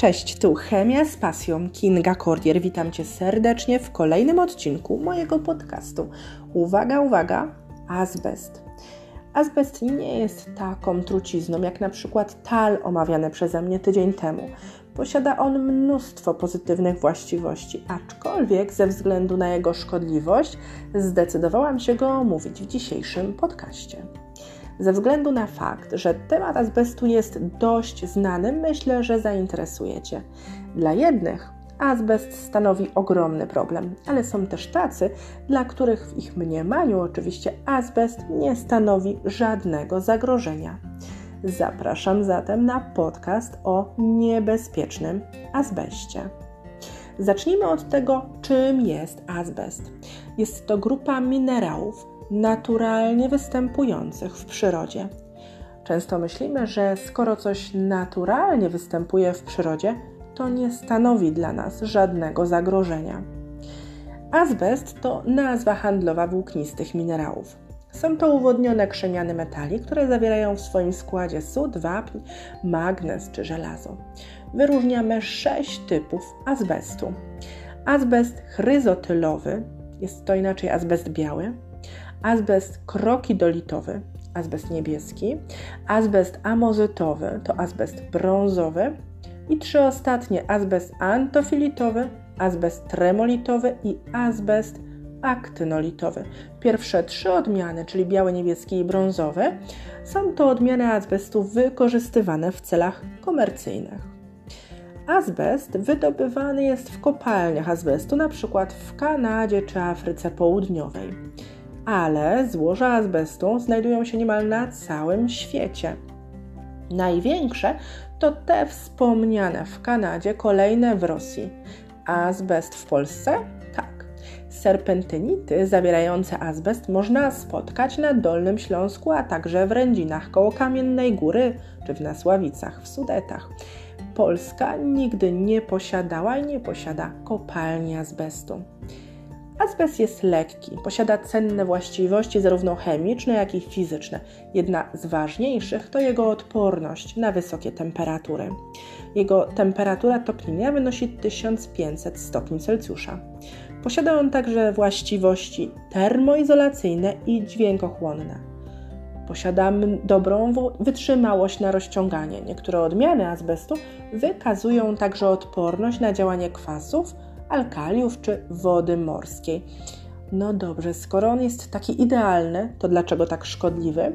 Cześć, tu Chemia z pasją Kinga Cordier. Witam Cię serdecznie w kolejnym odcinku mojego podcastu. Uwaga, uwaga, azbest. Azbest nie jest taką trucizną jak na przykład tal omawiany przeze mnie tydzień temu. Posiada on mnóstwo pozytywnych właściwości, aczkolwiek ze względu na jego szkodliwość zdecydowałam się go omówić w dzisiejszym podcaście. Ze względu na fakt, że temat azbestu jest dość znany, myślę, że zainteresuje Cię. Dla jednych azbest stanowi ogromny problem, ale są też tacy, dla których w ich mniemaniu oczywiście azbest nie stanowi żadnego zagrożenia. Zapraszam zatem na podcast o niebezpiecznym azbeście. Zacznijmy od tego, czym jest azbest. Jest to grupa minerałów, naturalnie występujących w przyrodzie. Często myślimy, że skoro coś naturalnie występuje w przyrodzie, to nie stanowi dla nas żadnego zagrożenia. Azbest to nazwa handlowa włóknistych minerałów. Są to uwodnione krzemiany metali, które zawierają w swoim składzie sód, wapń, magnez czy żelazo. Wyróżniamy sześć typów azbestu. Azbest chryzotylowy, jest to inaczej azbest biały, azbest krokidolitowy, azbest niebieski, azbest amozytowy to azbest brązowy i trzy ostatnie azbest antofilitowy, azbest tremolitowy i azbest aktynolitowy. Pierwsze trzy odmiany, czyli biały, niebieski i brązowy, są to odmiany azbestu wykorzystywane w celach komercyjnych. Azbest wydobywany jest w kopalniach azbestu, np. w Kanadzie czy Afryce Południowej ale złoża azbestu znajdują się niemal na całym świecie. Największe to te wspomniane w Kanadzie, kolejne w Rosji. Azbest w Polsce? Tak. Serpentynity zawierające azbest można spotkać na Dolnym Śląsku, a także w Rędzinach koło Kamiennej Góry czy w Nasławicach w Sudetach. Polska nigdy nie posiadała i nie posiada kopalni azbestu. Azbest jest lekki, posiada cenne właściwości zarówno chemiczne, jak i fizyczne. Jedna z ważniejszych to jego odporność na wysokie temperatury. Jego temperatura topnienia wynosi 1500 stopni Celsjusza. Posiada on także właściwości termoizolacyjne i dźwiękochłonne. Posiada dobrą wytrzymałość na rozciąganie. Niektóre odmiany azbestu wykazują także odporność na działanie kwasów, alkaliów czy wody morskiej. No dobrze, skoro on jest taki idealny, to dlaczego tak szkodliwy?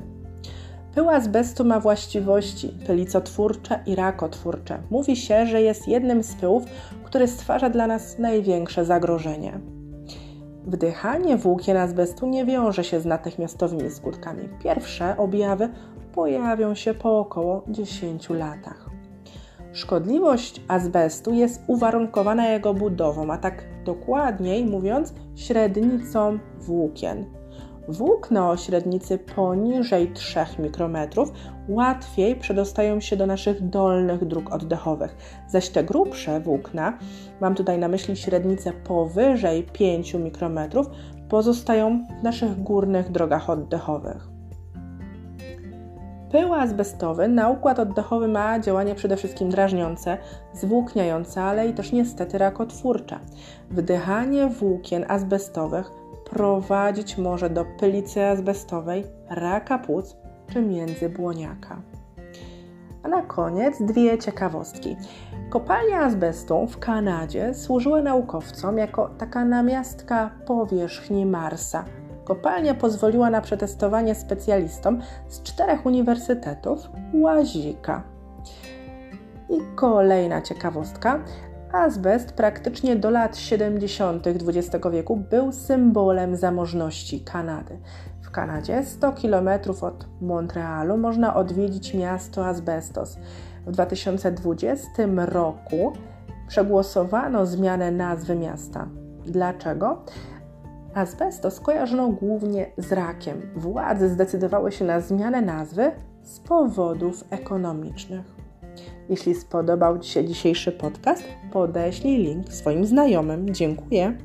Pył azbestu ma właściwości pylicotwórcze i rakotwórcze. Mówi się, że jest jednym z pyłów, który stwarza dla nas największe zagrożenie. Wdychanie włókien azbestu nie wiąże się z natychmiastowymi skutkami. Pierwsze objawy pojawią się po około 10 latach. Szkodliwość azbestu jest uwarunkowana jego budową, a tak dokładniej mówiąc, średnicą włókien. Włókna o średnicy poniżej 3 mikrometrów łatwiej przedostają się do naszych dolnych dróg oddechowych, zaś te grubsze włókna, mam tutaj na myśli średnicę powyżej 5 mikrometrów, pozostają w naszych górnych drogach oddechowych. Pył azbestowy na układ oddechowy ma działanie przede wszystkim drażniące, zwłókniające, ale i też niestety rakotwórcze. Wdychanie włókien azbestowych prowadzić może do pylicy azbestowej, raka płuc czy międzybłoniaka. A na koniec dwie ciekawostki. Kopalnia azbestu w Kanadzie służyła naukowcom jako taka namiastka powierzchni Marsa – Kopalnia pozwoliła na przetestowanie specjalistom z czterech uniwersytetów łazika. I kolejna ciekawostka. Azbest praktycznie do lat 70. XX wieku był symbolem zamożności Kanady. W Kanadzie, 100 km od Montrealu, można odwiedzić miasto Azbestos. W 2020 roku przegłosowano zmianę nazwy miasta. Dlaczego? Azbestos kojarzono głównie z rakiem. Władze zdecydowały się na zmianę nazwy z powodów ekonomicznych. Jeśli spodobał Ci się dzisiejszy podcast, podeślij link swoim znajomym. Dziękuję.